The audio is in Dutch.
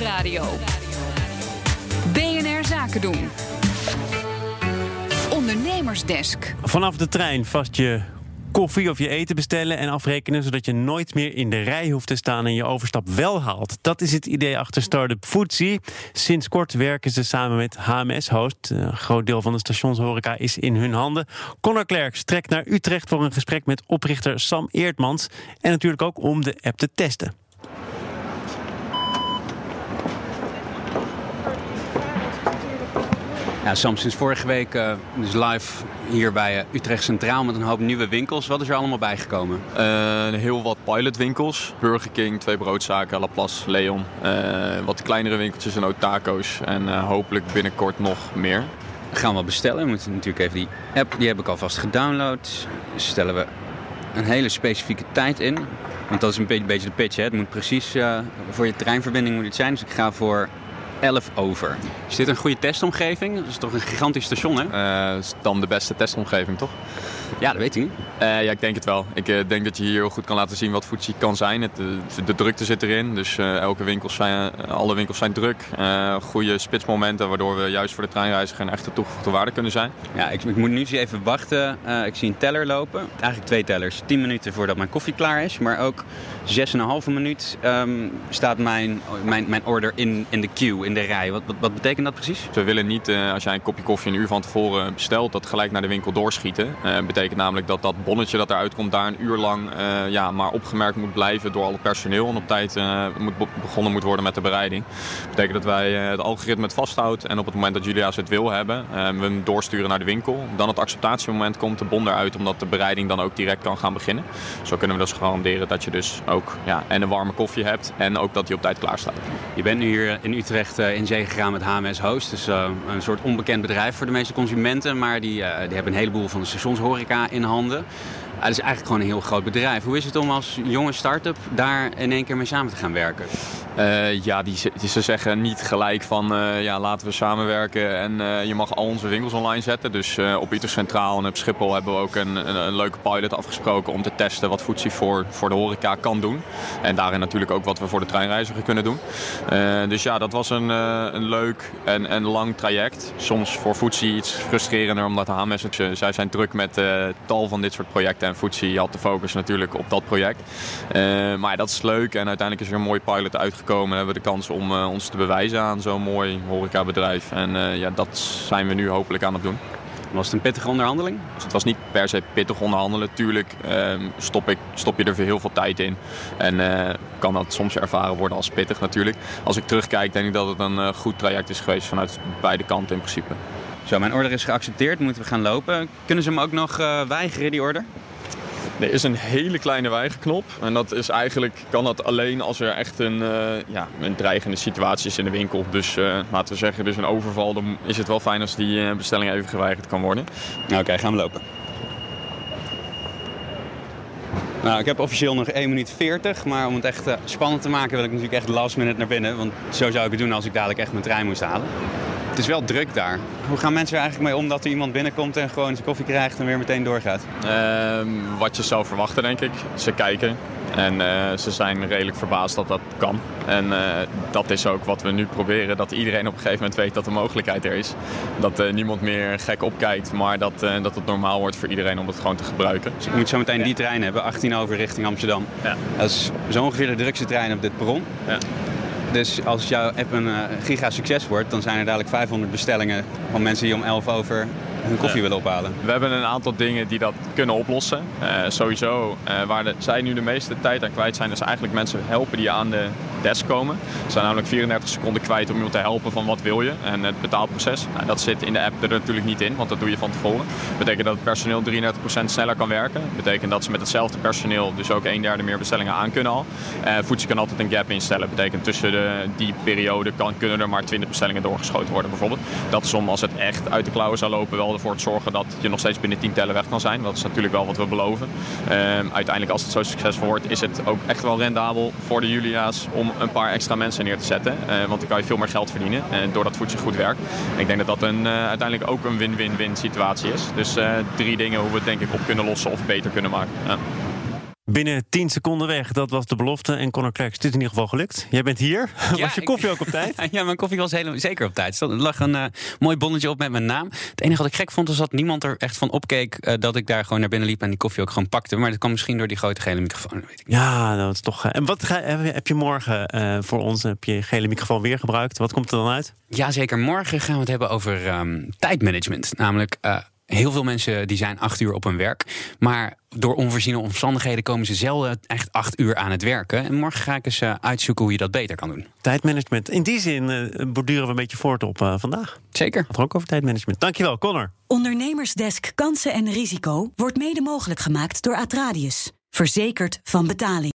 Nieuwsradio. BNR Zaken doen. Ondernemersdesk. Vanaf de trein vast je koffie of je eten bestellen en afrekenen... zodat je nooit meer in de rij hoeft te staan en je overstap wel haalt. Dat is het idee achter Startup Foodsie. Sinds kort werken ze samen met HMS-host. Een groot deel van de stationshoreca is in hun handen. Connor Klerks trekt naar Utrecht voor een gesprek met oprichter Sam Eertmans. En natuurlijk ook om de app te testen. Ja, Sam, sinds vorige week uh, dus live hier bij uh, Utrecht Centraal met een hoop nieuwe winkels. Wat is er allemaal bijgekomen? Uh, heel wat pilotwinkels. Burger King, twee broodzaken, Laplace, Leon. wat kleinere winkeltjes en ook taco's. En hopelijk binnenkort nog meer. Gaan we bestellen. We moeten natuurlijk even die app, die heb ik alvast gedownload. Stellen we een hele specifieke tijd in. Want dat is een beetje, beetje de pitch. Hè? Het moet precies voor je treinverbinding moet het zijn. Dus ik ga voor 11 over. Is dit een goede testomgeving? Dat is toch een gigantisch station, hè? Uh, is dan de beste testomgeving, toch? Ja, dat weet ik niet. Uh, ja, ik denk het wel. Ik uh, denk dat je hier heel goed kan laten zien wat Foodsie kan zijn. Het, de drukte zit erin, dus elke winkel zijn, alle winkels zijn druk. goede spitsmomenten, waardoor we juist voor de treinreiziger een echte toegevoegde waarde kunnen zijn. Ja, ik, ik moet nu even wachten. ik zie een teller lopen. Eigenlijk twee tellers. 10 minuten voordat mijn koffie klaar is, maar ook 6,5 minuut um, staat mijn, mijn, mijn order in, in de queue in de rij. Wat, wat, wat betekent dat precies? We willen niet, uh, als jij een kopje koffie een uur van tevoren bestelt, dat gelijk naar de winkel doorschieten. Dat uh, betekent namelijk dat dat bonnetje dat eruit komt daar een uur lang uh, ja, maar opgemerkt moet blijven door al het personeel. En op tijd moet begonnen moet worden met de bereiding. Dat betekent dat wij het algoritme het vasthoudt en op het moment dat Julia's het wil hebben, we hem doorsturen naar de winkel. Dan het acceptatiemoment komt de bon eruit omdat de bereiding dan ook direct kan gaan beginnen. Zo kunnen we dus garanderen dat je dus ook ja, en een warme koffie hebt en ook dat hij op tijd klaar staat. Je bent nu hier in Utrecht in zee gegaan met HMS Host. Dus uh, een soort onbekend bedrijf voor de meeste consumenten. Maar die, uh, die hebben een heleboel van de stationshoreca in handen. het is eigenlijk gewoon een heel groot bedrijf. Hoe is het om als jonge start-up daar in één keer mee samen te gaan werken? Ja, die, die, ze zeggen niet gelijk van ja, laten we samenwerken en je mag al onze winkels online zetten. Dus op Utrecht Centraal en op Schiphol hebben we ook een, een, een, leuke pilot afgesproken om te testen wat Foodsie voor, voor de horeca kan doen. En daarin natuurlijk ook wat we voor de treinreiziger kunnen doen. dus ja, dat was een, een leuk en, en lang traject. Soms voor Foodsie iets frustrerender omdat de HMS, zij zijn druk met tal van dit soort projecten. En Foodsie had de focus natuurlijk op dat project. maar dat is leuk en uiteindelijk is er een mooie pilot uitgekomen komen, hebben we de kans om ons te bewijzen aan zo'n mooi horecabedrijf. En ja, dat zijn we nu hopelijk aan het doen. Was het een pittige onderhandeling? Dus het was niet per se pittig onderhandelen. Tuurlijk uh, stop, ik, stop je er heel veel tijd in. En kan dat soms ervaren worden als pittig natuurlijk. Als ik terugkijk denk ik dat het een goed traject is geweest vanuit beide kanten in principe. Zo, mijn order is geaccepteerd. Moeten we gaan lopen. Kunnen ze hem ook nog weigeren, die order? Er is een hele kleine weigerknop. En dat is eigenlijk, kan dat alleen als er echt een, uh, ja, een dreigende situatie is in de winkel. Dus uh, laten we zeggen, dus een overval. Dan is het wel fijn als die uh, bestelling even geweigerd kan worden. Oké, okay, gaan we lopen. Nou, ik heb officieel nog 1 minuut 40, maar om het echt spannend te maken wil ik natuurlijk echt last minute naar binnen. Want zo zou ik het doen als ik dadelijk echt mijn trein moest halen. Het is wel druk daar. Hoe gaan mensen er eigenlijk mee om dat er iemand binnenkomt en gewoon zijn koffie krijgt en weer meteen doorgaat? Uh, wat je zou verwachten, denk ik. Ze kijken en uh, ze zijn redelijk verbaasd dat dat kan. En uh, dat is ook wat we nu proberen. Dat iedereen op een gegeven moment weet dat de mogelijkheid er is. Dat uh, niemand meer gek opkijkt, maar dat, dat het normaal wordt voor iedereen om het gewoon te gebruiken. Dus ik moet zo meteen ja. die trein hebben, 18 over richting Amsterdam. Ja. Dat is zo ongeveer de drukste trein op dit perron. Ja. Dus als jouw app een uh, giga succes wordt, dan zijn er dadelijk 500 bestellingen van mensen die om 11 over hun koffie willen ophalen. We hebben een aantal dingen die dat kunnen oplossen. Uh, sowieso, uh, waar de, zij nu de meeste tijd aan kwijt zijn, is eigenlijk mensen helpen die aan de desk komen. Ze zijn namelijk 34 seconden kwijt om iemand te helpen van wat wil je en het betaalproces. Nou, dat zit in de app er natuurlijk niet in, want dat doe je van tevoren. Dat betekent dat het personeel 33% sneller kan werken. Dat betekent dat ze met hetzelfde personeel dus ook een derde meer bestellingen aan kunnen al. Voedsel kan altijd een gap instellen. Dat betekent tussen de, die periode kan, kunnen er maar 20 bestellingen doorgeschoten worden bijvoorbeeld. Dat is om als het echt uit de klauwen zou lopen wel ervoor te zorgen dat je nog steeds binnen 10 tellen weg kan zijn. Dat is natuurlijk wel wat we beloven. Uh, uiteindelijk als het zo succesvol wordt is het ook echt wel rendabel voor de Julia's om een paar extra mensen neer te zetten. Uh, want dan kan je veel meer geld verdienen uh, doordat voedsel goed werkt. En ik denk dat dat een, uh, uiteindelijk ook een win-win-win situatie is. Dus drie dingen hoe we het denk ik op kunnen lossen of beter kunnen maken. Binnen 10 seconden weg, dat was de belofte. En Conor Klerks, het is in ieder geval gelukt. Jij bent hier. was je koffie ook op tijd? ja, mijn koffie was helemaal, zeker op tijd. Er lag een uh, mooi bonnetje op met mijn naam. Het enige wat ik gek vond, was dat niemand er echt van opkeek... Uh, dat ik daar gewoon naar binnen liep en die koffie ook gewoon pakte. Maar dat kwam misschien door die grote gele microfoon. Weet ik ja, dat is toch... En wat ga, heb je morgen voor ons? Heb je gele microfoon weer gebruikt? Wat komt er dan uit? Ja, zeker. Morgen gaan we het hebben over um, tijdmanagement. Namelijk heel veel mensen die zijn acht uur op hun werk. Maar door onvoorziene omstandigheden komen ze zelden echt acht uur aan het werken. En morgen ga ik eens uh, uitzoeken hoe je dat beter kan doen. Tijdmanagement. In die zin uh, borduren we een beetje voort op uh, vandaag. Zeker. Had ook over tijdmanagement. Dankjewel, Connor. Ondernemersdesk Kansen en Risico wordt mede mogelijk gemaakt door Atradius. Verzekerd van betaling.